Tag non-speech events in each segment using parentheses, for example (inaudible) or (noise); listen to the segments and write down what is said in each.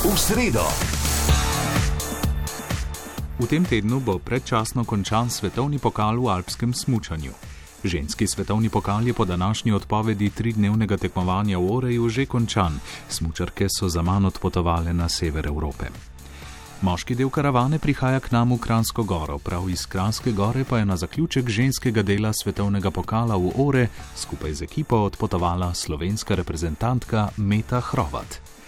v sredo. V tem tednu bo predčasno končan svetovni pokal v alpskem smučanju. Ženski svetovni pokal je po današnji odpovedi tridnevnega tekmovanja v Oreju že končan, smučarke so za manj odpotovale na sever Evrope. Moški del karavane prihaja k nam v Kransko goro, prav iz Kranske gore pa je na zaključek ženskega dela svetovnega pokala v Ore skupaj z ekipo odpotovala slovenska reprezentantka Meta Hrovat.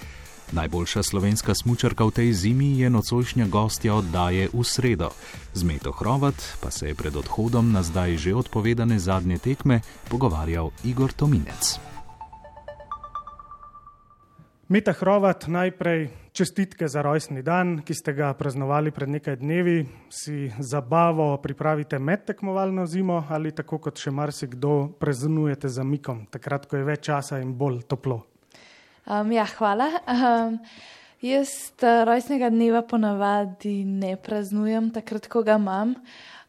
Najboljša slovenska smučarka v tej zimi je nocojšnja gostja oddaje v sredo. Z Meto Hrovat pa se je pred odhodom na zdaj že odpovedane zadnje tekme pogovarjal Igor Tominec. Meta Hrovat, najprej čestitke za rojstni dan, ki ste ga praznovali pred nekaj dnevi. Si zabavo pripravite med tekmovalno zimo ali tako kot še marsikdo praznujete za mikom, takrat, ko je več časa in bolj toplo. Um, ja, hvala. Um, jaz uh, rojstnega dneva ponavadi ne praznujem, takrat, ko ga imam.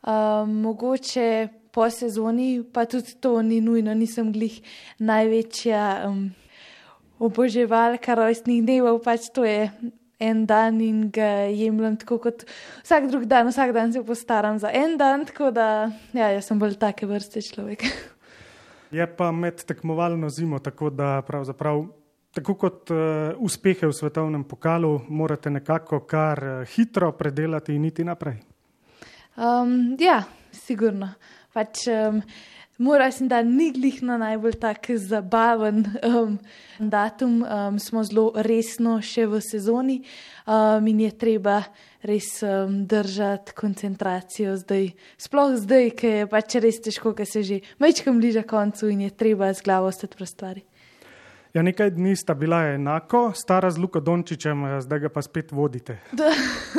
Um, mogoče po sezoni, pa tudi to ni nujno, nisem glih največja. Um, oboževalka rojstnih dnevov, pač to je en dan in ga jemljem tako kot vsak drug dan, vsak dan se postaram za en dan, tako da ja, jaz sem bolj take vrste človek. (laughs) Je pa med tekmovalno zimo, tako da pravzaprav. Tako kot uh, uspehe v svetovnem pokalu, morate nekako kar uh, hitro predelati in iti naprej. Um, ja, sigurno. Pač, um, Moram reči, da ni glih na najbolj tak zabaven um, datum, um, smo zelo resno še v sezoni um, in je treba res um, držati koncentracijo zdaj. Sploh zdaj, ki je pač res težko, ker se že mečkam bliža koncu in je treba z glavo ostati pri stvari. Ja, nekaj dni sta bila enako, stara z Luko Dončičem, zdaj ga pa spet vodite.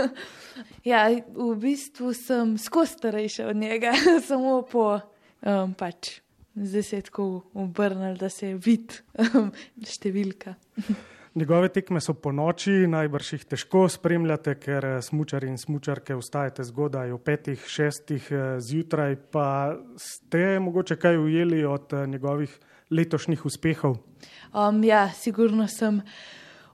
(laughs) ja, v bistvu sem skozi starejša od njega, (laughs) samo po um, pač zdaj se je tako obrnil, da se je vid um, številka. (laughs) Njegove tekme so po noči, najbrž jih težko spremljate, ker eh, smočari in smočarke vstajate zgodaj o petih, šestih eh, zjutraj. Pa ste mogoče kaj ujeli od eh, njegovih letošnjih uspehov? Um, ja, sigurno sem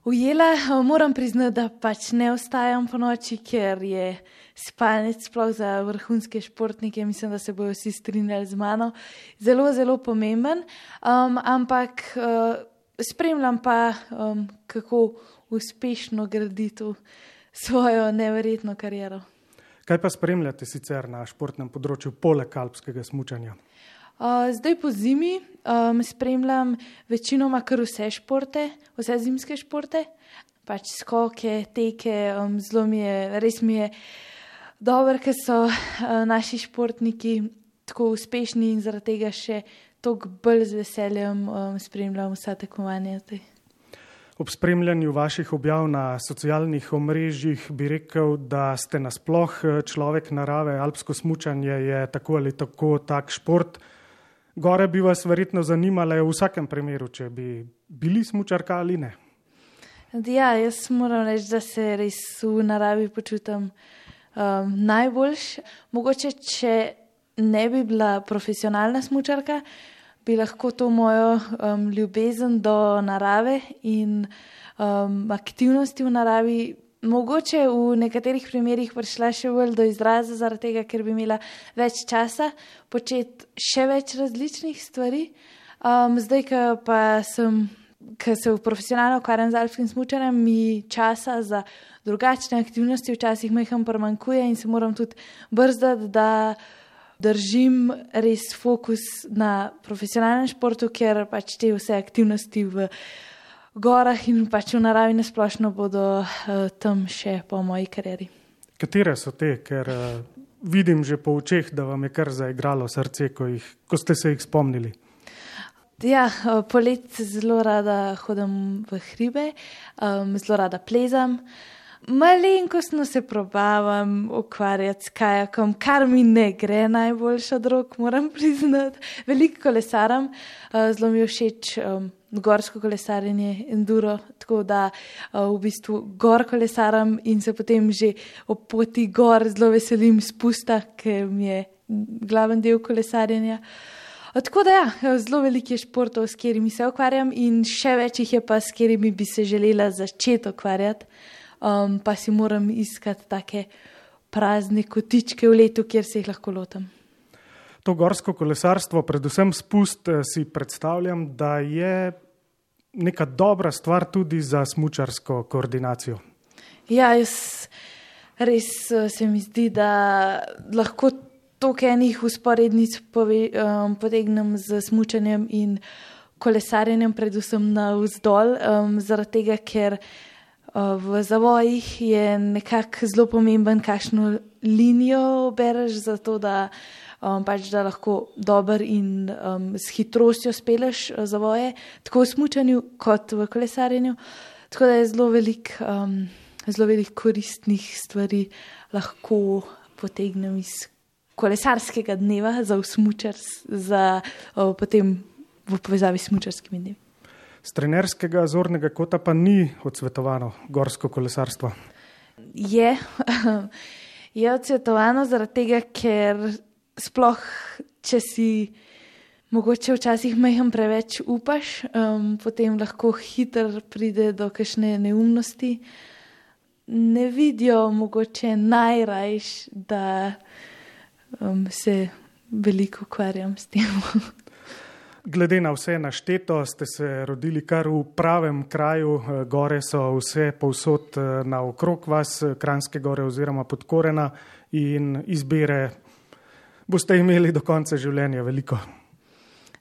ujela. Moram priznati, da pač ne ostajam po noči, ker je spalnic, sploh za vrhunske športnike, mislim, da se bodo vsi strinjali z mano, zelo, zelo pomemben. Um, ampak uh, spremljam pa, um, kako uspešno graditi svojo neverjetno kariero. Kaj pa spremljate sicer na športnem področju, poleg alpskega smutanja? Uh, zdaj po zimi um, spremljam večinoma kar vse športe, vse zimske športe, pač skoke, teke, um, zelo mi je, res mi je dobro, ker so uh, naši športniki tako uspešni in zaradi tega še toliko bolj z veseljem um, spremljam vsa tekmovanja. Ob spremljanju vaših objav na socialnih omrežjih bi rekel, da ste nasploh eh, človek narave, alpsko smučanje je tako ali tako tak šport. Gore bi vas verjetno zanimale v vsakem primeru, če bi bili smučarka ali ne. Ja, jaz moram reči, da se res v naravi počutim um, najboljš. Mogoče, če ne bi bila profesionalna smočarka, bi lahko to mojo um, ljubezen do narave in um, aktivnosti v naravi. Mogoče v nekaterih primerjih prišla še bolj do izraza, zaradi tega, ker bi imela več časa početi še več različnih stvari. Um, zdaj, pa sem ker se profesionalno ukvarjam z alpskim smučanjem, mi časa za drugačne aktivnosti včasih meham premankuje in se moram tudi brzdati, da držim res fokus na profesionalnem športu, ker pač te vse aktivnosti v gorah in pač v naravi nasplošno bodo uh, tam še po moji karieri. Katere so te, ker uh, vidim že po očeh, da vam je kar zaigralo srce, ko, jih, ko ste se jih spomnili? Ja, polet zelo rada hodim v hribe, um, zelo rada plezam. Malenkostno se probavam ukvarjati s kajakom, kar mi ne gre najboljša drog, moram (laughs) priznati. Veliko kolesaram, uh, zelo mi je všeč um, gorsko kolesarjenje, enduro, tako da uh, v bistvu gor kolesaram in se potem že ob poti gor zelo veselim spusta, ker mi je glaven del kolesarjenja. Tako da, ja, zelo veliko je športov, s katerimi se ukvarjam, in še več jih je pa, s katerimi bi se želela začeti ukvarjati. Um, pa si moram iskati take prazne kotičke v letu, kjer se jih lahko lotim. To gorsko kolesarstvo, predvsem spust, eh, si predstavljam, da je neka dobra stvar tudi za smočarsko koordinacijo. Ja, jaz res eh, se mi zdi, da lahko toliko enih usporednic um, potegnem z smučanjem in kolesarjenjem, predvsem na vzdolj, um, zaradi tega, ker uh, v zavojih je nekako zelo pomemben, kakšno linijo bereš, zato da, um, pač, da lahko dober in um, s hitrostjo speleš uh, zavoje, tako v smučanju kot v kolesarjenju. Tako da je zelo velik. Um, Zelo veliko koristnih stvari lahko potegnem iz kolesarskega dneva, za usmučar, za o, potem v povezavi s smučarskimi dnevi. Z trenerskega zornega kota pa ni odsvetovano gorsko kolesarstvo. Je, (laughs) je odsvetovano zaradi tega, ker sploh, če si mogoče včasih majhen preveč upaš, um, potem lahko hitro pride do kakšne neumnosti. Ne vidijo mogoče najrajš, da um, se veliko ukvarjam s tem. (laughs) Glede na vse našteto, ste se rodili kar v pravem kraju, eh, gore so vse povsod eh, na okrog vas, Kranske gore oziroma podkorena in izbire boste imeli do konca življenja veliko.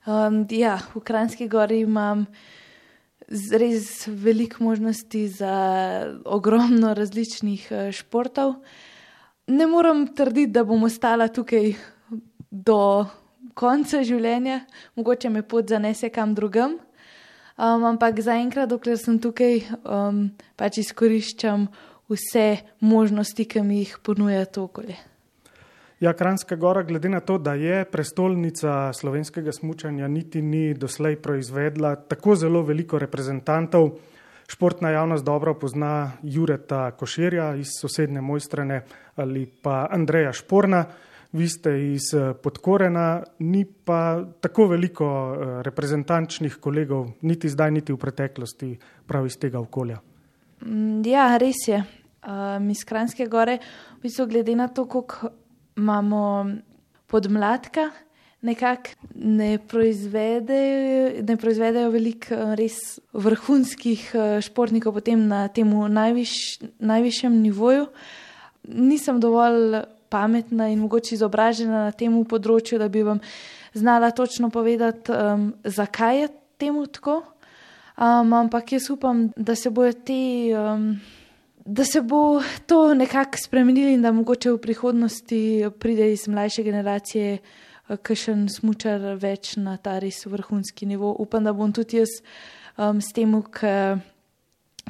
Um, ja, v Kranski gori imam res veliko možnosti za ogromno različnih športov ne morem trditi, da bom ostala tukaj do konca življenja, mogoče me pot zanese kam drugam. Um, ampak zaenkrat, dokler sem tukaj, um, pač izkoriščam vse možnosti, ki mi jih ponuja to okolje. Ja, Kranska gora, glede na to, da je prestolnica slovenskega smučanja, niti ni doslej proizvedla tako zelo veliko reprezentantov. Športna javnost dobro pozna Jureta Koširja iz sosednje Mojstrane ali pa Andreja Šporna. Vi ste iz eh, Podkorena, ni pa tako veliko eh, reprezentančnih kolegov, niti zdaj, niti v preteklosti, prav iz tega okolja. Mm, ja, res je. Mi iz Kranjske gore, v bistvu glede na to, koliko imamo podmladka, nekako ne proizvedejo, ne proizvedejo veliko eh, res vrhunskih eh, športnikov potem na tem najviš, najvišjem nivoju. Nisem dovolj pametna in mogoče izobražena na tem področju, da bi vam znala točno povedati, um, zakaj je temu tako. Um, ampak jaz upam, da se bojo te. Um, Da se bo to nekako spremenilo in da mogoče v prihodnosti pride iz mlajše generacije uh, kakšen smočar več na ta res vrhunski nivo. Upam, da bom tudi jaz um, s tem, ker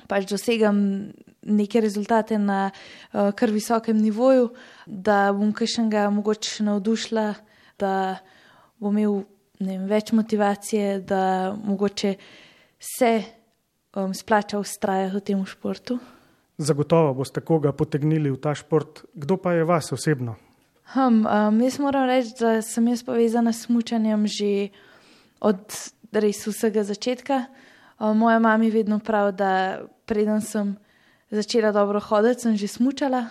pač dosegam neke rezultate na uh, kar visokem nivoju, da bom kakšnega mogoče navdušila, da bom imel vem, več motivacije, da mogoče se um, splača ustrajati v tem športu. Zagotovo boste koga potegnili v ta šport. Kdo pa je vas osebno? Um, um, jaz moram reči, da sem jaz povezana s mučanjem že od res vsega začetka. Um, moja mama vedno prav, da preden sem začela dobro hoditi, sem že smučala.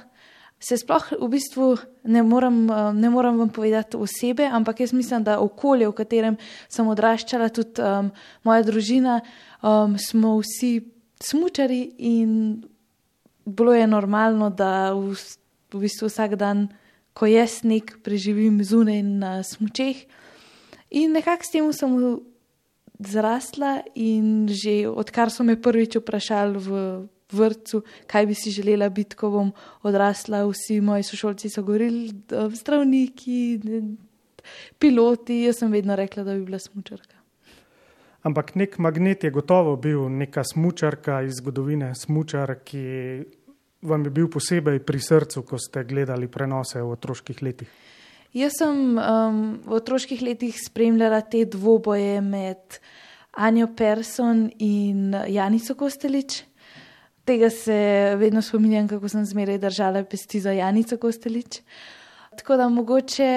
Se sploh v bistvu ne morem, ne morem vam povedati osebe, ampak jaz mislim, da okolje, v katerem sem odraščala, tudi um, moja družina, um, smo vsi smučari in bilo je normalno, da v, v bistvu vsak dan ko jaz nek preživim zunaj na smočeh. In nekako s tem sem zrasla, in že odkar so me prvič vprašali v vrtu, kaj bi si želela biti, ko bom odrasla, vsi moji sošolci so govorili, zdravniki, piloti, jaz sem vedno rekla, da bi bila smočarka. Ampak nek magnet je gotovo bil neka smočarka iz zgodovine, smočar, ki vam je bil posebej pri srcu, ko ste gledali prenose v otroških letih? Jaz sem um, v otroških letih spremljala te dvoboje med Anjo Persson in Janico Kostelič. Tega se vedno spominjam, kako sem zmeraj držala pesti za Janico Kostelič. Tako da mogoče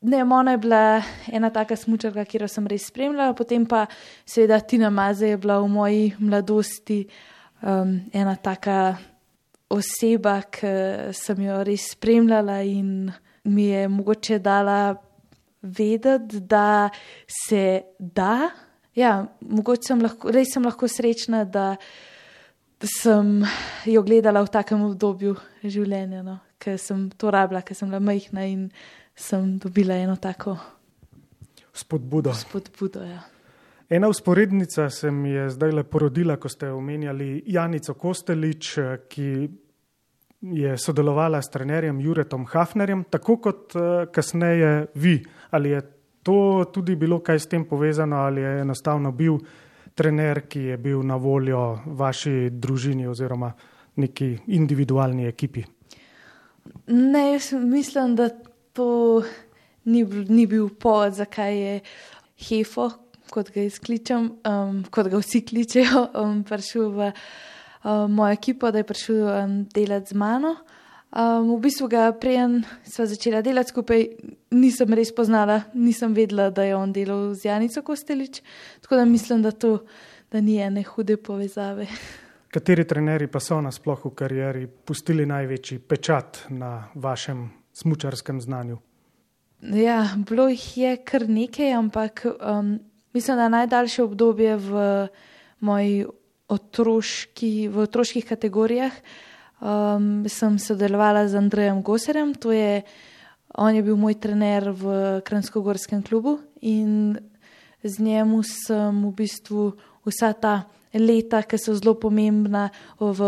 Ne, ona je bila ena taka smočarka, ki jo sem res spremljala, potem pa seveda Tina Maze je bila v moji mladosti um, ena taka oseba, ki sem jo res spremljala in mi je mogoče dala vedeti, da se da. Ja, mogoče sem lahko, res sem lahko srečna, da sem jo gledala v takem obdobju življenja, no, ker sem to rabila, ker sem bila majhna in sem dobila eno tako spodbudo. spodbudo ja. Ena usporednica se mi je zdaj le porodila, ko ste omenjali Janico Kostelič, ki je sodelovala s trenerjem Juretom Hafnerjem, tako kot kasneje vi. Ali je to tudi bilo kaj s tem povezano, ali je enostavno bil trener, ki je bil na voljo vaši družini oziroma neki individualni ekipi? Ne, jaz mislim, da to ni, ni bil povod, zakaj je Hefo, kot ga izkličem, um, kot ga vsi kličejo, um, prišel v um, mojo ekipo, da je prišel um, delati z mano. Um, v bistvu ga preden sva začela delati skupaj, nisem res poznala, nisem vedela, da je on delal z Janico Kostelič, tako da mislim, da to da ni ene hude povezave. Kateri trenerji pa so nasploh v karieri pustili največji pečat na vašem smočarskem znanju? Ja, bilo jih je kar nekaj, ampak um, mislim, da najdaljše obdobje v moji otroški, v otroških kategorijah um, sem sodelovala z Andrejem Goserjem. Je, on je bil moj trener v Kransko-Gorskem klubu in z njemu sem v bistvu vsa ta leta, ki so zelo pomembna v,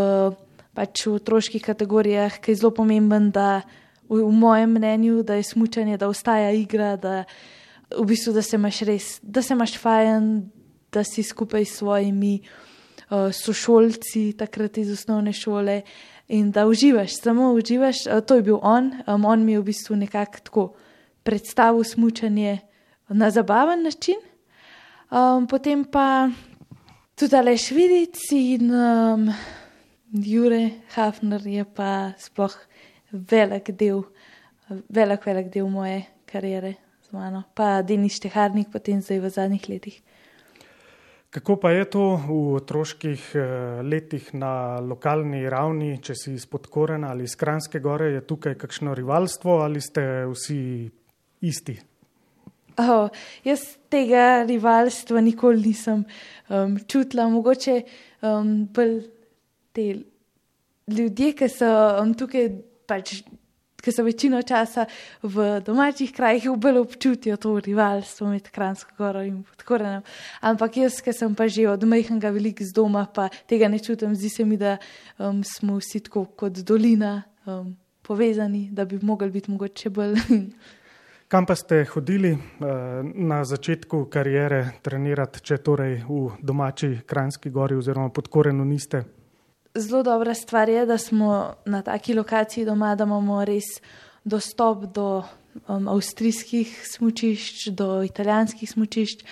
pač v otroških kategorijah, ki je zelo pomemben, da v, v mojem mnenju, da je smučanje, da ostaja igra, da v bistvu, da se imaš res, da se imaš fajn, da si skupaj s svojimi uh, sošolci takrat iz osnovne šole in da uživaš, samo uživaš. Uh, to je bil on, um, on mi je v bistvu nekako tako predstavil smučanje na zabaven način. Um, potem pa tudi Aleš Vidic in um, Jure Hafner je pa sploh velik del, velik, velik del moje kariere z mano, pa Denis Šteharnik potem zdaj v zadnjih letih. Kako pa je to v otroških eh, letih na lokalni ravni, če si izpod Korena ali iz Kranske gore, je tukaj kakšno rivalstvo ali ste vsi isti? Oh, jaz tega rivalstva nikoli nisem um, čutila, mogoče um, te ljudje, ki so um, tukaj, pač, ki so večino časa v domačih krajih, bolj občutijo to rivalstvo med Kransko goro in podkorenem. Ampak jaz, ki sem pa že od majhnega velik z doma, pa tega ne čutim, zdi se mi, da um, smo vsi tako kot dolina um, povezani, da bi mogli biti mogoče bolj. (laughs) Kam pa ste hodili eh, na začetku karijere trenirati, če torej v domači Kranjski gori oziroma pod Korenu niste? Zelo dobra stvar je, da smo na taki lokaciji doma, da imamo res dostop do um, avstrijskih smočišč, do italijanskih smočišč.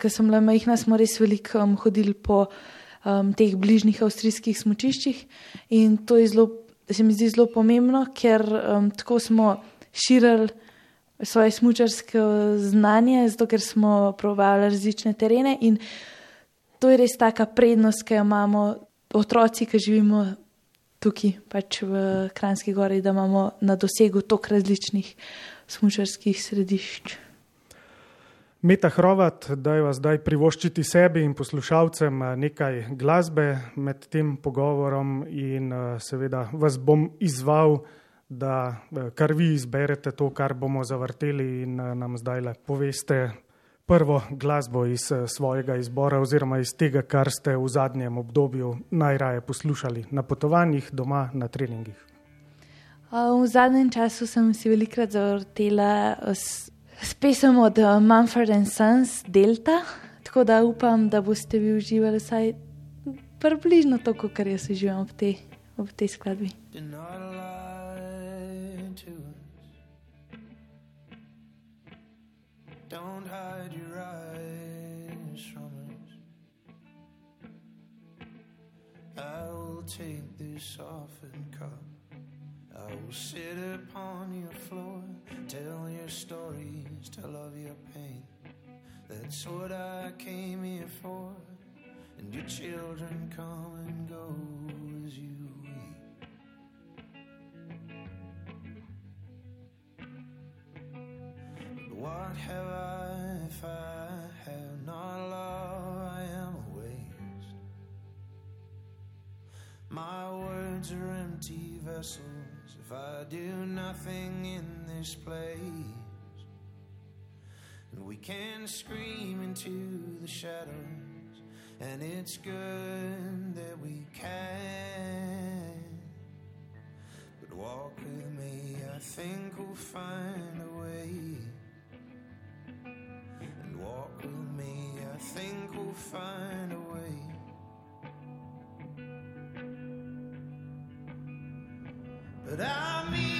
Ker sem bila majhna, smo res veliko um, hodili po um, teh bližnjih avstrijskih smočiščih in to je zelo, se mi zdi zelo pomembno, ker um, tako smo širili svoje smočarske znanje, zato ker smo provali različne terene. In to je res taka prednost, ki jo imamo otroci, ki živimo tukaj, pač v Kranjski gori, da imamo na dosegu tok različnih smočarskih središč. Meta Hrovat, da je vas zdaj privoščiti sebi in poslušalcem nekaj glasbe med tem pogovorom, in seveda vas bom izval da eh, kar vi izberete to, kar bomo zavrteli in eh, nam zdaj le poveste prvo glasbo iz eh, svojega izbora oziroma iz tega, kar ste v zadnjem obdobju najraje poslušali na potovanjih, doma, na treningih. V zadnjem času sem si velikrat zavrtela s, s pesem od Manfred and Sons Delta, tako da upam, da boste vi uživali vsaj približno toliko, kar jaz uživam v tej, v tej skladbi. Take this often cup I will sit upon your floor, tell your stories, tell of your pain. That's what I came here for. And your children come and go as you weep. But what have I if I have not love? My words are empty vessels if I do nothing in this place. And we can scream into the shadows, and it's good that we can. But walk with me, I think we'll find a way. And walk with me, I think we'll find a way. But I mean.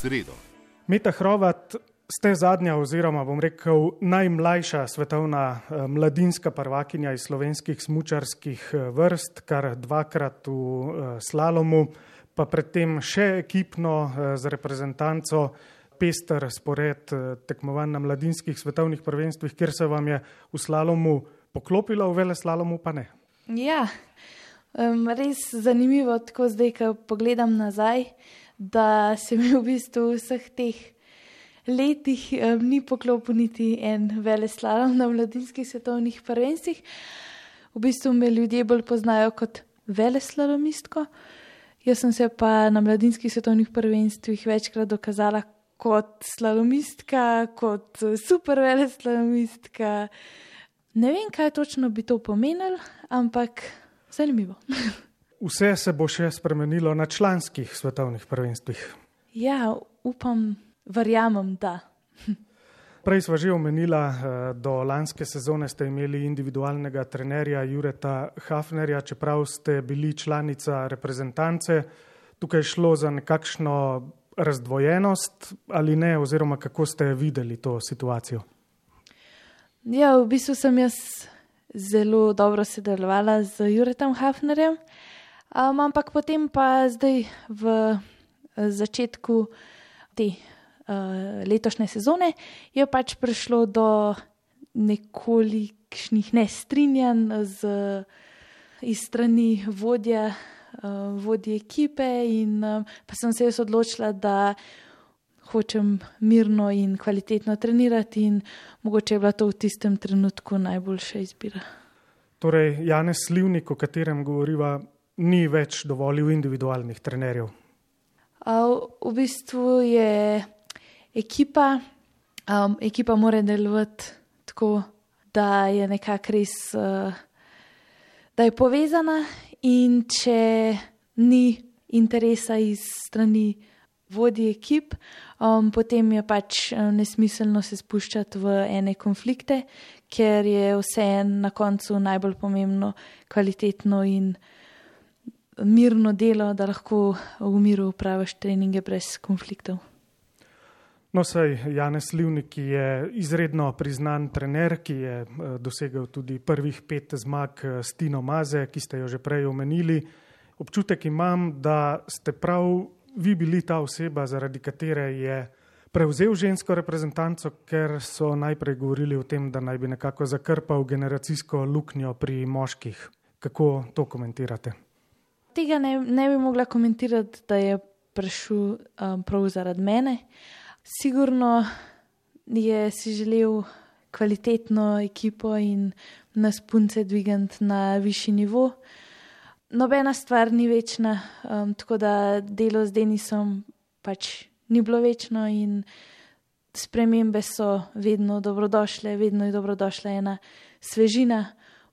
Sredo. Meta Hrovat, ste zadnja, oziroma bom rekel najmlajša svetovna eh, mladinska prvakinja iz slovenskih smočarskih eh, vrst, kar dvakrat v eh, slalomu, pa predtem še ekipno z reprezentanco. Pester spored tekmovanj na mladinskih svetovnih prvenstvih, kjer se vam je v slalomu poklopilo, v vele slalomu pa ne. Ja, um, res zanimivo, tako zdaj, ko pogledam nazaj, da se mi v bistvu vseh teh letih um, ni poklopil niti en veleslalom na mladinskih svetovnih prvenstvih. V bistvu me ljudje bolj poznajo kot veleslalomistko. Jaz sem se pa na mladinskih svetovnih prvenstvih večkrat dokazala kot slalomistka, kot super veleslalomistka. Ne vem, kaj točno bi to pomenilo, ampak zanimivo. (laughs) Vse se bo še spremenilo na članskih svetovnih prvenstvih. Ja, upam, verjamem, da. Prej smo že omenila, eh, do lanske sezone ste imeli individualnega trenerja Jureta Hafnerja, čeprav ste bili članica reprezentance. Tukaj je šlo za nekakšno razdvojenost ali ne, oziroma kako ste videli to situacijo. Ja, v bistvu sem jaz zelo dobro sodelovala z Juretom Hafnerjem, um, ampak potem pa zdaj v eh, začetku te uh, letošnje sezone je pač prišlo do nekolikšnih nestrinjanj z iz strani vodja, uh, vodje ekipe in uh, pa sem se jaz odločila, da hočem mirno in kvalitetno trenirati, in mogoče je bila to v tistem trenutku najboljša izbira. Torej, Janez Slivnik, o katerem govoriva, ni več dovolil individualnih trenerjev. V bistvu je ekipa, um, ekipa mora delovati tako, da je nekako res, uh, da je povezana, in če ni interesa iz strani vodje ekip, um, potem je pač um, nesmiselno se spuščati v ene konflikte, ker je vse na koncu najbolj pomembno, kvalitetno in mirno delo, da lahko v miru upraviš treninge brez konfliktov. No, sej Janez Livnik je izredno priznan trener, ki je eh, dosegel tudi prvih pet zmag eh, s Tino Maze, ki ste jo že prej omenili. Občutek imam, da ste prav vi bili ta oseba, zaradi katere je prevzel žensko reprezentanco, ker so najprej govorili o tem, da naj bi nekako zakrpal generacijsko luknjo pri moških. Kako to komentirate? Tega ne, ne bi mogla komentirati, da je prišel um, prav zaradi mene. Sigurno je si želel kvalitetno ekipo in nas punce dvigati na višji nivo nobena stvar ni večna, um, tako da delo z Denisom pač ni bilo večno in spremembe so vedno dobrodošle, vedno je dobrodošla ena svežina,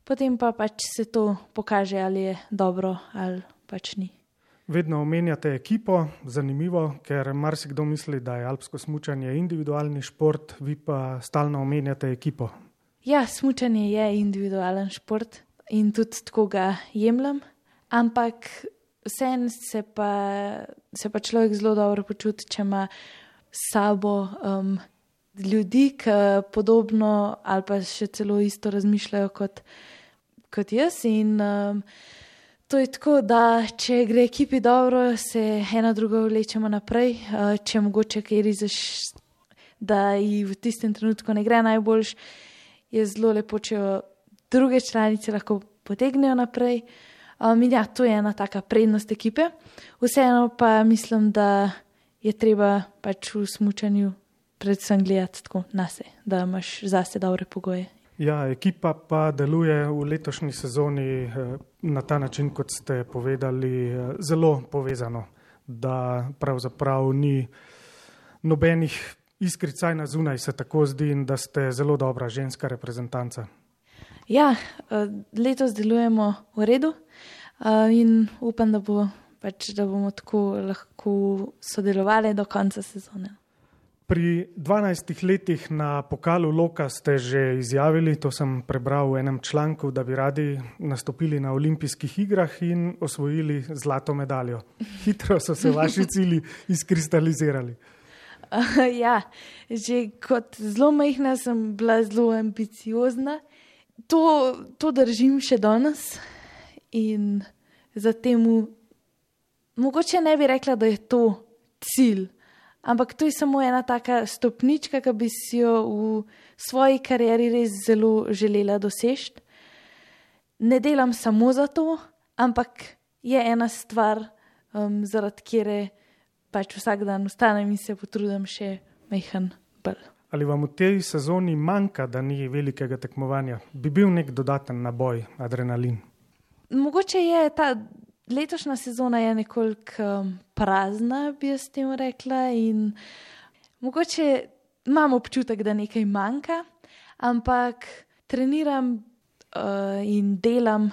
potem pa pač se to pokaže, ali je dobro ali pač ni. Vedno omenjate ekipo, zanimivo, ker marsikdo misli, da je alpsko smutanje individualni šport, vi pa stalno omenjate ekipo. Ja, smutanje je individualen šport in tudi tako ga jemljem ampak vseeno se, se pa človek zelo dobro počuti, če ima s sabo um, ljudi, ki podobno ali pa še celo isto razmišljajo kot, kot jaz. In um, to je tako, da če gre ekipi dobro, se ena druga vlečemo naprej, uh, če mogoče kaj rizeš. Da ji v tistem trenutku ne gre najboljš, je zelo lepo, če druge članice lahko potegnejo naprej. Um, ja, to je ena taka prednost ekipe. Vseeno pa mislim, da je treba pač v smutnju predvsem gledati tako na sebe, da imaš zase dobre pogoje. Ja, ekipa pa deluje v letošnji sezoni eh, na ta način, kot ste povedali, eh, zelo povezano, da pravzaprav ni nobenih iskricaj na zunaj, se tako zdi, in da ste zelo dobra ženska reprezentanca. Ja, eh, letos delujemo v redu in upam, da, bo, pač, da bomo tako lahko sodelovali do konca sezone. Pri 12 letih na pokalu Loka ste že izjavili, to sem prebral v enem članku, da bi radi nastopili na olimpijskih igrah in osvojili zlato medaljo. (laughs) Hitro so se vaši cilji izkristalizirali. Uh, (laughs) ja, že kot zelo majhna sem bila zelo ambiciozna. To, to držim še danes in zatem, mogoče ne bi rekla, da je to cilj. Ampak to je samo ena taka stopnička, ki bi si jo v svoji karieri res zelo želela doseči. Ne delam samo za to, ampak je ena stvar, um, zaradi kere pač vsak dan vstanem in se potrudim še mehen bolj. Ali vam v tej sezoni manjka, da ni velikega tekmovanja? Bi bil nek dodaten naboj, adrenalin? Mogoče je ta letošnja sezona je nekoliko um, prazna, bi jaz temu rekla. Mogoče imam občutek, da nekaj manjka, ampak treniram uh, in delam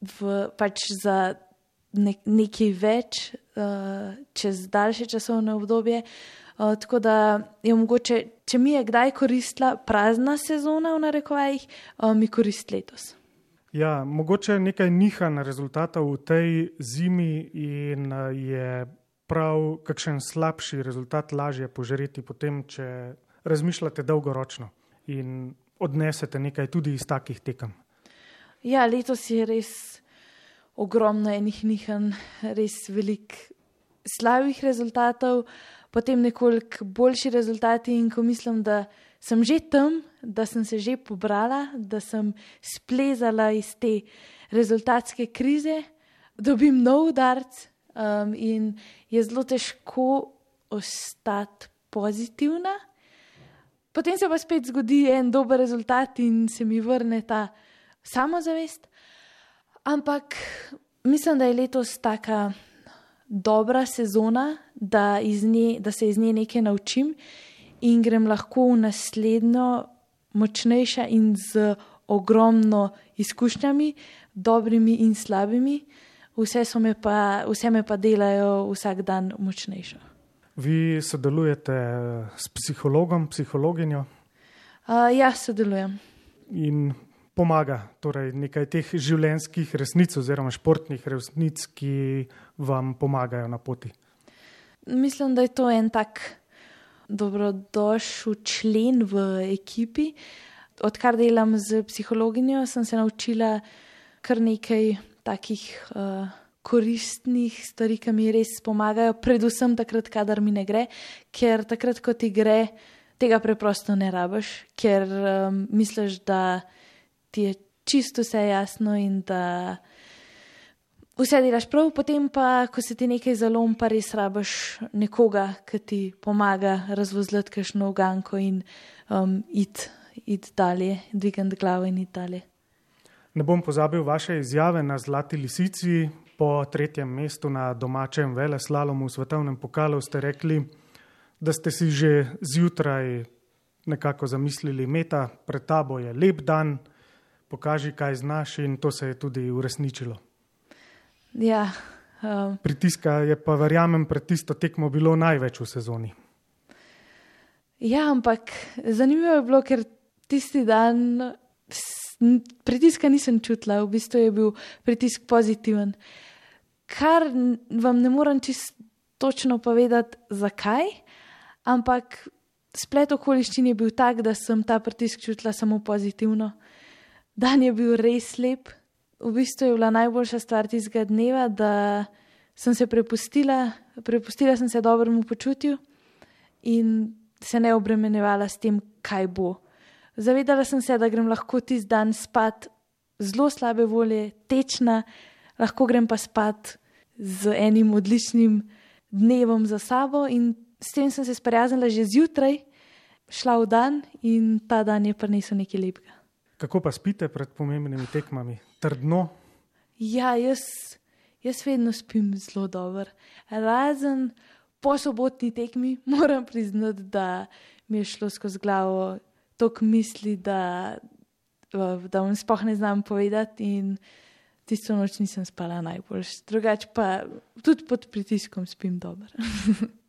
v, pač za ne, nekaj več uh, čez daljše časovne obdobje. Uh, tako da je mogoče, če mi je kdaj koristila prazna sezona, v narekovajih, uh, mi koristi letos. Ja, mogoče nekaj nihanj rezultatov v tej zimi in eh, je prav kakšen slabši rezultat lažje požreti potem, če razmišljate dolgoročno in odnesete nekaj tudi iz takih tekem. Ja, letos je res ogromno enih nihanj, res velik slabih rezultatov, potem nekoliko boljši rezultati in ko mislim, da sem že tam, da sem se že pobrala, da sem splezala iz te rezultatske krize, dobim nov udarc um, in je zelo težko ostati pozitivna. Potem se pa spet zgodi en dober rezultat in se mi vrne ta samozavest. Ampak mislim, da je letos taka dobra sezona, da, nje, da se iz nje nekaj naučim in grem lahko v naslednjo močnejša in z ogromno izkušnjami, dobrimi in slabimi. Vse, me pa, vse me pa delajo vsak dan močnejšo. Vi sodelujete s psihologom, psihologinjo? Uh, ja, sodelujem. In pomaga torej nekaj teh življenjskih resnic oziroma športnih resnic, ki vam pomagajo na poti. Mislim, da je to en tak dobrodošel člen v ekipi. Odkar delam z psihologinjo, sem se naučila kar nekaj takih uh, koristnih stvari, ki mi res pomagajo, predvsem takrat, kadar mi ne gre, ker takrat, ko ti gre, tega preprosto ne rabiš, ker um, misliš, da ti je čisto vse jasno in da vse delaš prav, potem pa, ko se ti nekaj zalom, pa res rabaš nekoga, ki ti pomaga razvozlati kakšno uganko in um, iti it dalje, dvigati glavo in iti dalje. Ne bom pozabil vaše izjave na Zlati lisici. Po tretjem mestu na domačem vele slalomu v svetovnem pokalu ste rekli, da ste si že zjutraj nekako zamislili, meta pred tabo je lep dan, pokaži, kaj znaš in to se je tudi uresničilo. Ja, um, Pritiska je pa, verjamem, pred tisto tekmo bilo največ v sezoni. Ja, ampak zanimivo je bilo, ker tisti dan pritiska nisem čutila, v bistvu je bil pritisk pozitiven. Kar vam ne morem čisto točno povedati, zakaj, ampak splet okoliščin je bil tak, da sem ta pritisk čutila samo pozitivno. Dan je bil res lep, v bistvu je bila najboljša stvar tistega dneva, da sem se prepustila, prepustila sem se dobremu počutju in se ne obremenjevala s tem, kaj bo. Zavedala sem se, da grem lahko tisti dan spat zelo slabe volje, tečna, lahko grem pa spat z enim odličnim dnevom za sabo in s tem sem se sprijaznila že zjutraj, šla v dan in ta dan je prinesel nekaj lepega. Kako pa spite pred pomembnimi tekmami? Trdno? Ja, jaz, jaz vedno spim zelo dobro. Razen po sobotni tekmi, (laughs) moram priznati, da mi je šlo skozi glavo toliko misli, da, da vam spoh ne znam povedati. In tisto noč nisem spala najboljš. Drugače pa tudi pod pritiskom spim dobro. (laughs)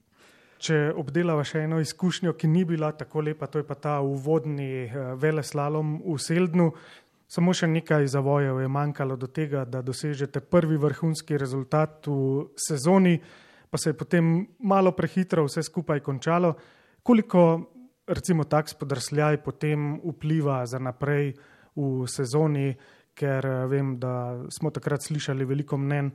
če obdelava še eno izkušnjo, ki ni bila tako lepa, to je pa ta uvodni uh, veleslalom v Seldnu. Samo še nekaj zavojev je manjkalo do tega, da dosežete prvi vrhunski rezultat v sezoni, pa se je potem malo prehitro vse skupaj končalo. Koliko, recimo, tak spodrsljaj potem vpliva za naprej v sezoni, ker eh, vem, da smo takrat slišali veliko mnen.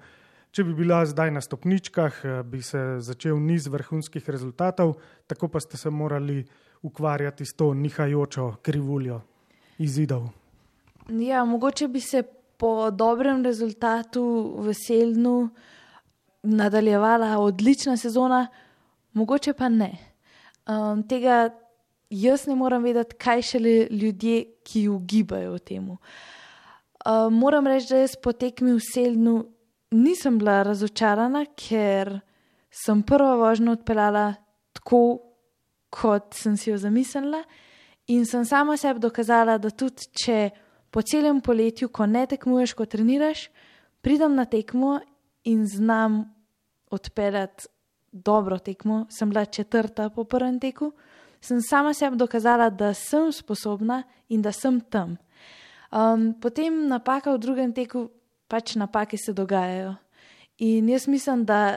Če bi bila zdaj na stopničkah, eh, bi se začel niz vrhunskih rezultatov, tako pa ste se morali ukvarjati s to nihajočo krivuljo izidov. Ja, mogoče bi se po dobrem rezultatu v Selnu nadaljevala odlična sezona, mogoče pa ne. Um, tega jaz ne morem vedeti, kaj šele ljudje, ki ugibajo v tem. Uh, moram reči, da jaz po tekmi v Selnu nisem bila razočarana, ker sem prvo vožnjo odpeljala tako, kot sem si jo zamislila, in sem sama sebi dokazala, da tudi če po celem poletju, ko ne tekmuješ, ko treniraš, pridem na tekmo in znam odpeljati dobro tekmo. Sem bila četrta po prvem teku, sem sama sebi dokazala, da sem sposobna in da sem tam. Um, potem napaka v drugem teku, pač napake se dogajajo. In jaz mislim, da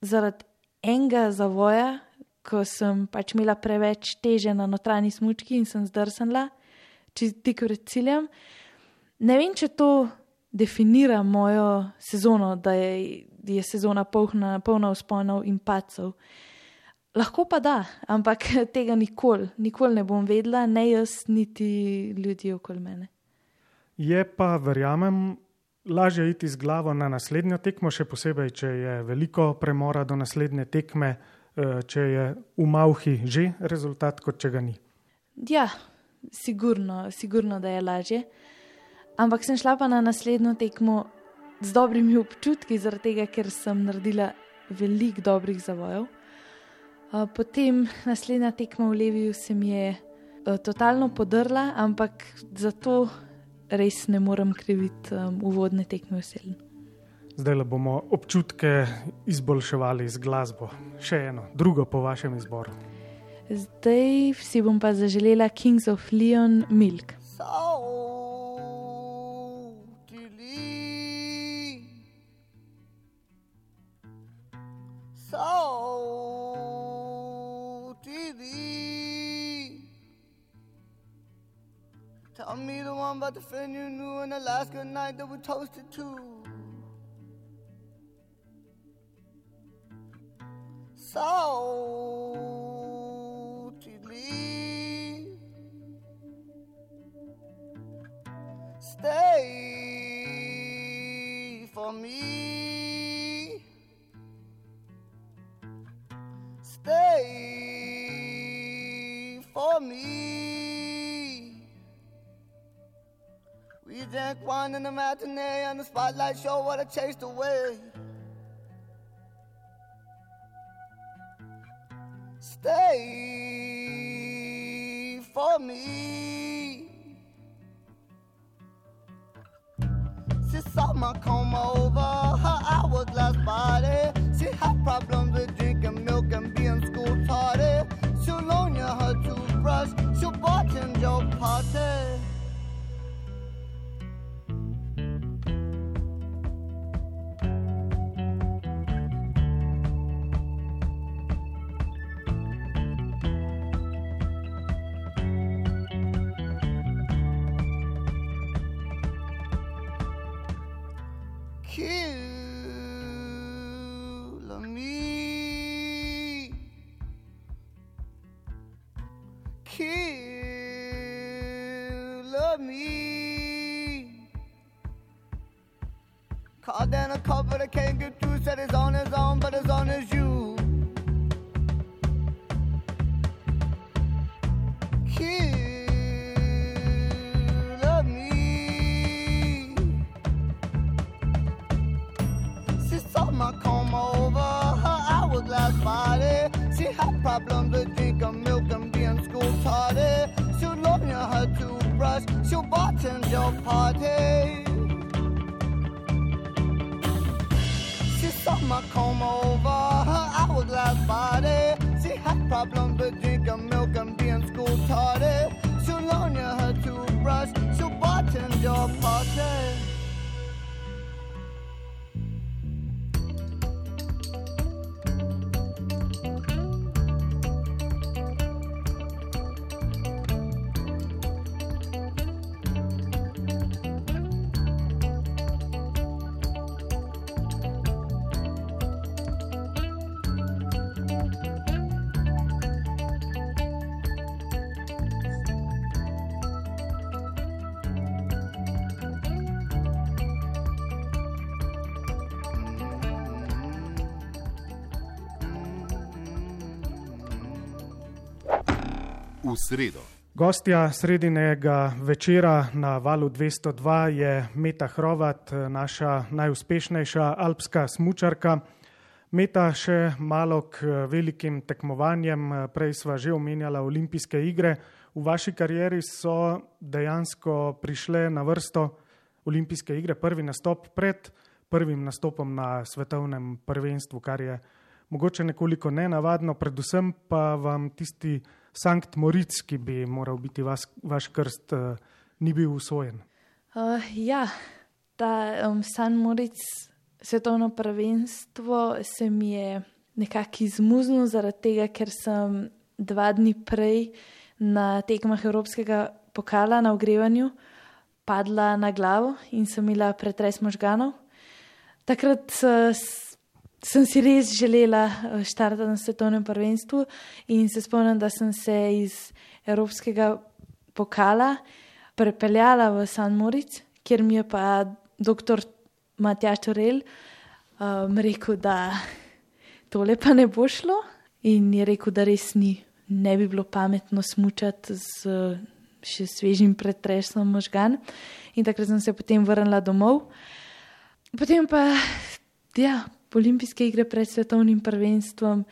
zaradi enega zavoja, ko sem pač imela preveč teže na notranji smočki in sem zdrsnila, tik pred ciljem. Ne vem, če to definira mojo sezono, da je, je sezona polna, polna usponov in pacov. Lahko pa da, ampak (laughs) tega nikoli, nikoli ne bom vedela, ne jaz, niti ljudje okoli mene. Je pa, verjamem, lažje iti z glavo na naslednjo tekmo, še posebej, če je veliko premora do naslednje tekme, eh, če je v Mauhi že rezultat, kot če ga ni. Ja, sigurno, sigurno, da je lažje. Ampak sem šla pa na naslednjo tekmo z dobrimi občutki, zaradi tega, ker sem naredila veliko dobrih zavojev. Potem naslednja tekma v Leviju se mi je totalno podrla, ampak zato res ne morem kriviti uvodne tekme v Selnu. Zdaj le bomo občutke izboljševali z glasbo. Še eno, drugo po vašem izboru. Zdaj si bom pa zaželela Kings of Leon Milk. Tell me the one about the friend you knew in Alaska night that we toasted to. So Stay for me. Stay for me. We drank wine in the matinee and the spotlight show what I chased away. Stay for me. My comb over her hourglass body. She had problems with drinking in your party. Sredo. Gostja sredinega večera na valu 202 je Meta Hrovat, naša najuspešnejša alpska smučarka. Meta še malo k velikim tekmovanjem, prej sva že omenjala olimpijske igre. V vaši karieri so dejansko prišle na vrsto olimpijske igre, prvi nastop pred prvim nastopom na svetovnem prvenstvu, kar je mogoče nekoliko nenavadno, predvsem pa vam tisti Sankt Moritz, ki bi moral biti vas, vaš krst, uh, ni bil usvojen. Uh, ja, ta um, San Moritz svetovno prvenstvo se mi je nekako izmuznil zaradi tega, ker sem dva dni prej na tekmah Evropskega pokala na ogrevanju padla na glavo in sem imela pretres možganov. Takrat uh, sem si res želela eh, štartati na svetovnem prvenstvu in se spomnim, da sem se iz Evropskega pokala prepeljala v San Moritz, kjer mi je pa dr. Matjaš Torel um, rekel, da tole pa ne bo šlo in je rekel, da res ni, ne bi bilo pametno smučati z še svežim pretresom možgan. In takrat sem se potem vrnila domov. Potem pa, ja, olimpijske igre pred svetovnim prvenstvom.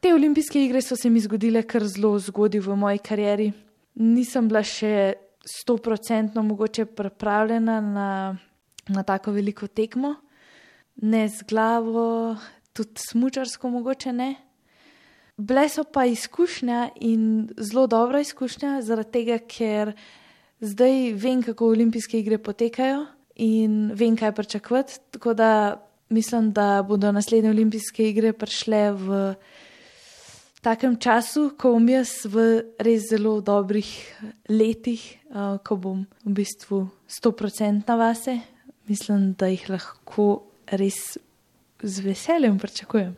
Te olimpijske igre so se mi zgodile kar zelo zgodaj v moji karieri. Nisem bila še stoprocentno mogoče pripravljena na, na tako veliko tekmo, ne z glavo, tudi smučarsko mogoče ne. Bile so pa izkušnja in zelo dobra izkušnja, zaradi tega, ker zdaj vem, kako olimpijske igre potekajo in vem, kaj pričakovati. Tako da mislim, da bodo naslednje olimpijske igre prišle v takem času, ko bom jaz v res zelo dobrih letih, uh, ko bom v bistvu 100% na vase. Mislim, da jih lahko res z veseljem pričakujem.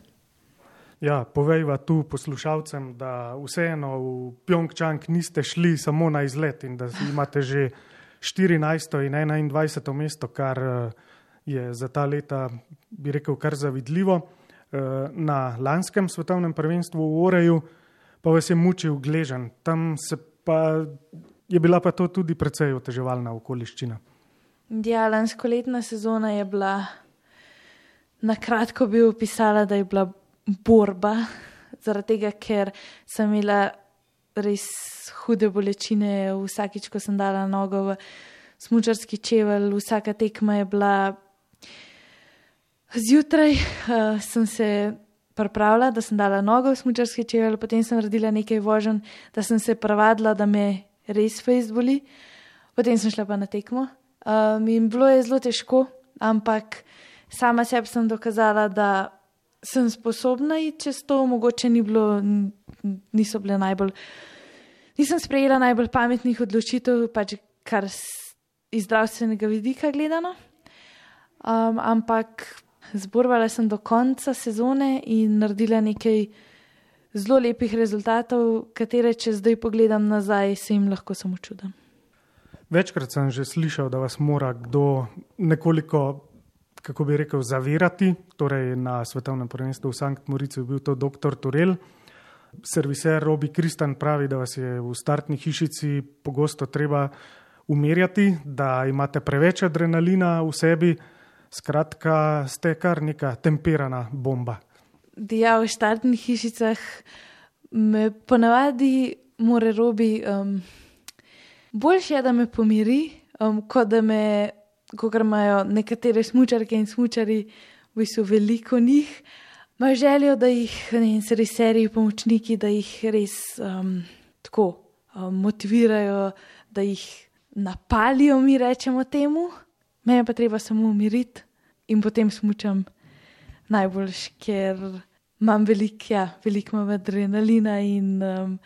Ja, povejva tu poslušalcem, da vseeno v Pjongčang niste šli samo na izlet in da imate že 14. in 21. mesto, kar uh, je za ta leta, bi rekel, kar zavidljivo. Eh, na lanskem svetovnem prvenstvu v Oreju pa vas je mučil gležen, tam pa, je bila pa to tudi precej oteževalna okoliščina. Ja, lansko letna sezona je bila, na kratko bi opisala, da je bila borba, zaradi tega, ker sem imela res hude bolečine vsakič, ko sem dala nogo v smučarski čevelj, vsaka tekma je bila Zjutraj uh, sem se pripravila, da sem dala nogo v smočarski čevelj, potem sem naredila nekaj vožen, da sem se pravadila, da me res fejs boli. Potem sem šla pa na tekmo. Um, in bilo je zelo težko, ampak sama sebi sem dokazala, da sem sposobna iti čez to, mogoče ni bilo, niso bile najbolj, nisem sprejela najbolj pametnih odločitev, pač kar iz zdravstvenega vidika gledano. Um, ampak zborvala sem do konca sezone in naredila nekaj zelo lepih rezultatov, katere, če zdaj pogledam nazaj, se jim lahko samo čudam. Večkrat sem že slišal, da vas mora kdo nekoliko, kako bi rekel, zavirati. Torej, na svetovnem prvenstvu v Sankt Morici je bil to dr. Turel. Serviser Robi Kristan pravi, da vas je v startni hišici pogosto treba umirjati, da imate preveč adrenalina v sebi. Skratka, ste kar neka temperana bomba. Ja, v štartnih hišicah me ponavadi more robi. Um, Boljše je, da me pomiri, um, kot da me, kot imajo nekatere smočarke in smočari, v bistvu veliko njih. imajo željo, da jih ne, seriji pomočniki, da jih res um, tako um, motivirajo, da jih napalijo, mi rečemo temu. Mene pa treba samo umiriti in potem smučam najboljš, ker imam veliko, ja, veliko imam adrenalina in um,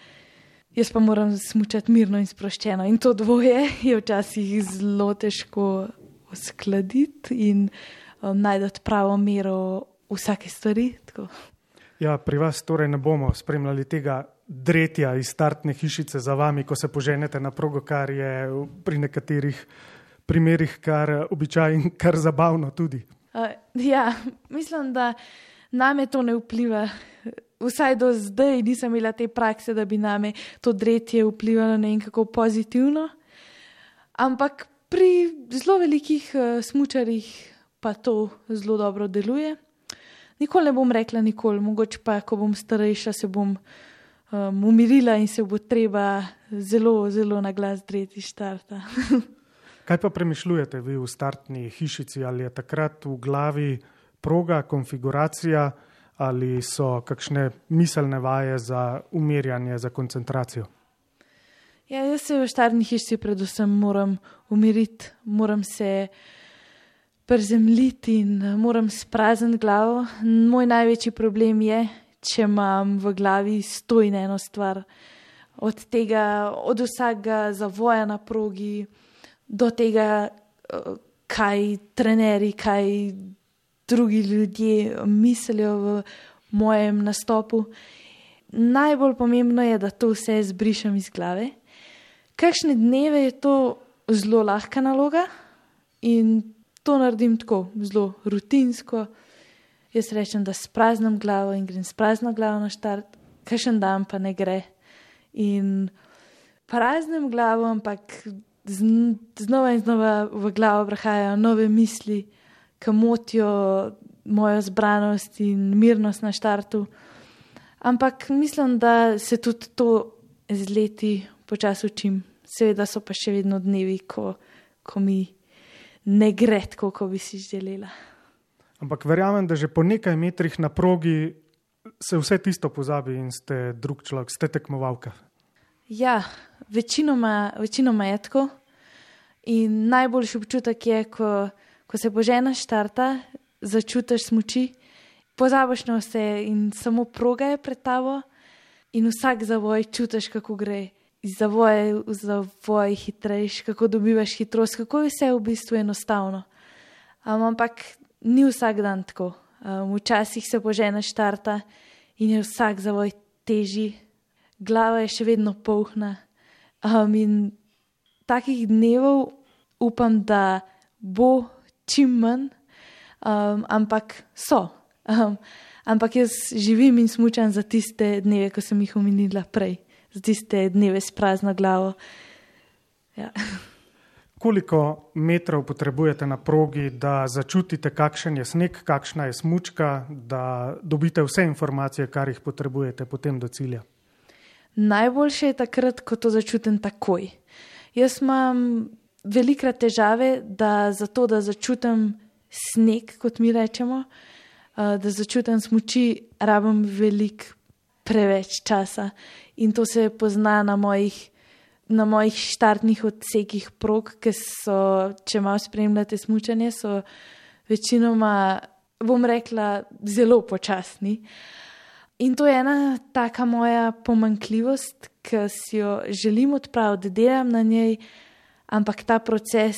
jaz pa moram smučati mirno in sproščeno. In to dvoje je včasih zelo težko uskladiti in um, najti pravo mero vsake stvari. Tako. Ja, pri vas torej ne bomo spremljali tega dretja iz startne hišice za vami, ko se poženete na progo, kar je pri nekaterih primerih kar običaj in kar zabavno tudi. Uh, ja, mislim, da name to ne vpliva. Vsaj do zdaj nisem imela te prakse, da bi name to dretje vplivalo ne vem kako pozitivno. Ampak pri zelo velikih uh, smočarjih pa to zelo dobro deluje. Nikoli ne bom rekla, nikoli, mogoče pa, ko bom starejša, se bom um, umirila in se bo treba zelo, zelo na glas dreti štarta. (laughs) Kaj pa premišljujete vi v startni hišici? Ali je takrat v glavi proga, konfiguracija ali so kakšne miselne vaje za umirjanje, za koncentracijo? Ja, jaz se v startni hišici predvsem moram umiriti, moram se prezemljiti in moram sprazniti glavo. Moj največji problem je, če imam v glavi stoj na eno stvar. Od tega, od vsakega zavoja na progi, do tega, eh, kaj trenerji, kaj drugi ljudje mislijo v mojem nastopu. Najbolj pomembno je, da to vse zbrišem iz glave. Kakšne dneve je to zelo lahka naloga in to naredim tako, zelo rutinsko. Jaz rečem, da spraznim glavo in grem sprazno glavo na štart, kakšen dan pa ne gre. In praznim glavo, ampak znova in znova v glavo prihajajo nove misli, ki motijo mojo zbranost in mirnost na štartu. Ampak mislim, da se tudi to z leti počasi učim. Seveda so pa še vedno dnevi, ko, ko mi ne gre tako, kot bi si želela. Ampak verjamem, da že po nekaj metrih na progi se vse tisto pozabi in ste drug človek, ste tekmovalka. Ja, večinoma, večinoma je tako. In najboljši občutek je, ko, ko se božena štarta, začutiš smoči, pozabiš na vse in samo proga je pred tabo, in vsak zavoj čutiš, kako gre. Iz zavoja v zavoj hitrejš, kako dobivaš hitrost, kako je vse v bistvu enostavno. Um, ampak ni vsak dan tako. Um, včasih se božena štarta in je vsak zavoj težji, glava je še vedno polna. Um, in takih dnevov upam, da bo čim manj, um, ampak so. Um, ampak jaz živim in smučam za tiste dneve, ko sem jih omenila prej, za tiste dneve s prazno glavo. Ja. Koliko metrov potrebujete na progi, da začutite, kakšen je sneg, kakšna je smučka, da dobite vse informacije, kar jih potrebujete potem do cilja? Najboljše je takrat, ko to začutim takoj. Jaz imam velikrat težave, da za to, da začutim sneg, kot mi rečemo, da začutim smoči, rabim veliko preveč časa. In to se pozna na mojih, na mojih štartnih odsekih prog, ki so, če malo spremljate smučanje, so večinoma, bom rekla, zelo počasni. In to je ena taka moja pomankljivost, ki si jo želim odpraviti, delam na njej ampak ta proces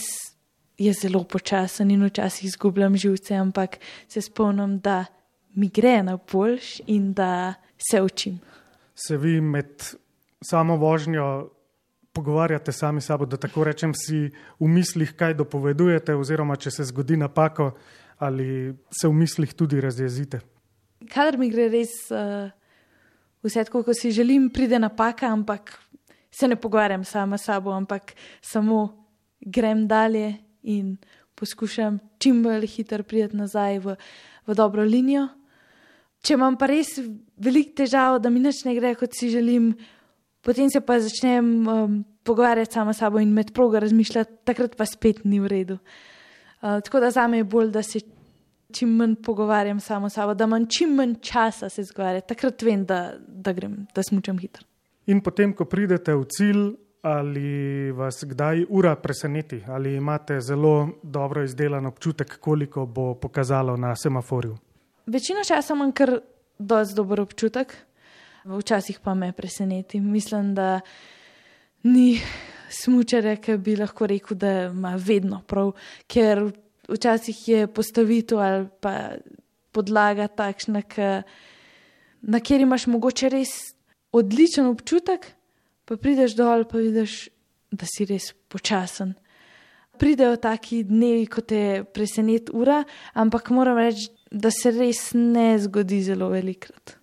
je zelo počasen in včasih izgubljam živce, ampak se spomnim, da mi gre na boljš in da se učim. Se vi med samo vožnjo pogovarjate sami sabo, da tako rečem, si v mislih kaj dopovedujete, oziroma če se zgodi napako, ali se v mislih tudi razjezite? Kadar mi gre res uh, vse tako, kot si želim, pride napaka, ampak se ne pogovarjam sama s sabo, ampak samo grem dalje in poskušam čim bolj hitro priti nazaj v, v dobro linijo. Če imam pa res veliko težav, da mi nič ne gre, kot si želim, potem se pa začnem um, pogovarjati sama s sabo in med progo razmišljati, takrat pa spet ni v redu. Uh, tako da za me je bolj, da se čim manj pogovarjam samo s sabo, da imam čim manj časa se zgovarjati. Takrat vem, da, da grem, da smučam hitro. In potem, ko pridete v cilj, ali vas kdaj ura preseneti, ali imate zelo dobro izdelan občutek, koliko bo pokazalo na semaforju. Večino časa imam kar dosti dober občutek, včasih pa me preseneti. Mislim, da ni smučarja, ki bi lahko rekel, da ima vedno prav, ker včasih je postavitev ali pa podlaga takšna, ki, na kjer imaš mogoče res odličen občutek, pa prideš dol in vidiš, da si res počasen. Pridejo taki dnevi, ko te preseneti ura, ampak moram reči, da se res ne zgodi zelo velikrat.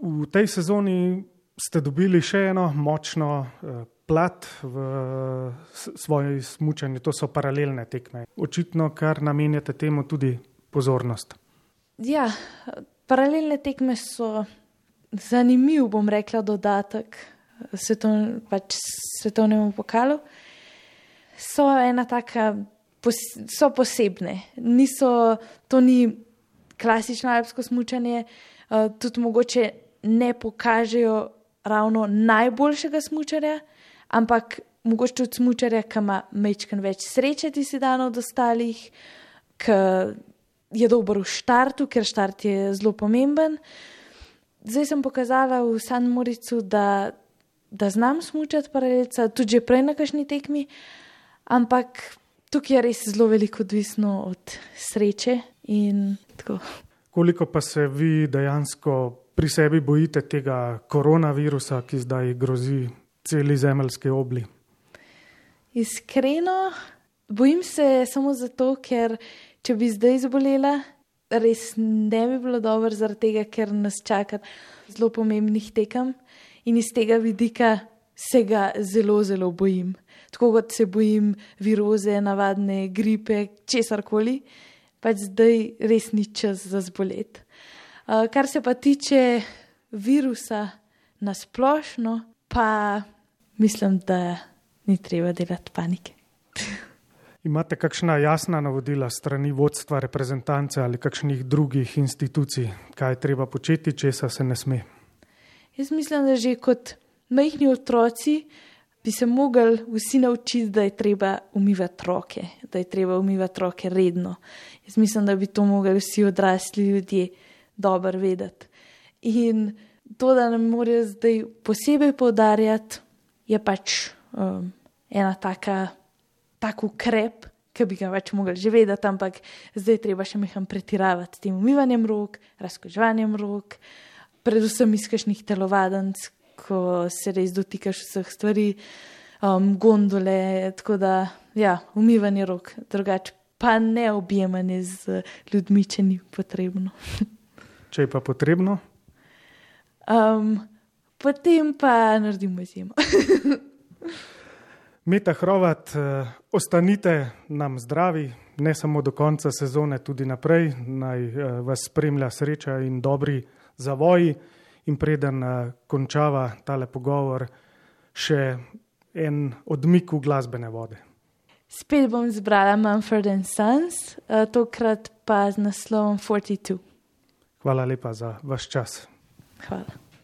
V tej sezoni ste dobili še eno močno eh, plat v svoji smučanju, to so paralelne tekme. Očitno, kar namenjate temu tudi pozornost. Ja, paralelne tekme so zanimiv, bom rekla, dodatek svetovn, pač svetovnemu pokalu. So ena taka, pos, so posebne. Niso, to ni klasično alpsko smučanje, uh, tudi mogoče ne pokažejo ravno najboljšega smučarja, ampak mogoče tudi smučarja, ki ima mečken več sreče, ti si dan od ostalih, ki je dober v štartu, ker štart je zelo pomemben. Zdaj sem pokazala v San Moricu, da, da znam smučati paralelca, tudi že prej na kakšni tekmi, ampak tukaj je res zelo veliko odvisno od sreče in tako. Koliko pa se vi dejansko pri sebi bojite tega koronavirusa, ki zdaj grozi celi zemeljski obli? Iskreno, bojim se samo zato, ker če bi zdaj zbolela, res ne bi bilo dobro, zaradi tega, ker nas čaka zelo pomembnih tekem in iz tega vidika se ga zelo, zelo bojim. Tako kot se bojim viroze, navadne gripe, česar koli, pač zdaj res ni čas za zbolet. Uh, kar se pa tiče virusa na splošno, pa mislim, da ni treba delati panike. Imate kakšna jasna navodila strani vodstva reprezentance ali kakšnih drugih institucij, kaj je treba početi, česa se ne sme? Jaz mislim, da že kot majhni otroci bi se mogli vsi naučiti, da je treba umivati roke, da je treba umivati roke redno. Jaz mislim, da bi to mogli vsi odrasli ljudje dobro vedeti. In to, da nam morajo zdaj posebej poudarjati, je pač um, ena taka, tak ukrep, ki bi ga več mogli že vedeti, ampak zdaj treba še meham pretiravati s tem umivanjem rok, razkoževanjem rok, predvsem iz kakšnih telovadnic, ko se res dotikaš vseh stvari, um, gondole, tako da ja, umivanje rok, drugače pa ne objemanje z ljudmi, če ni potrebno. (laughs) Če je pa potrebno? Um, potem pa naredimo izjemo. (laughs) Meta Hrovat, eh, ostanite nam zdravi, ne samo do konca sezone, tudi naprej. Naj eh, vas spremlja sreča in dobri zavoji. In preden eh, končava tale pogovor, še en odmik v glasbene vode. Spet bom zbrala Mumford and Sons, tokrat pa z naslovom 42. Hvala lepa za vaš čas. Hvala.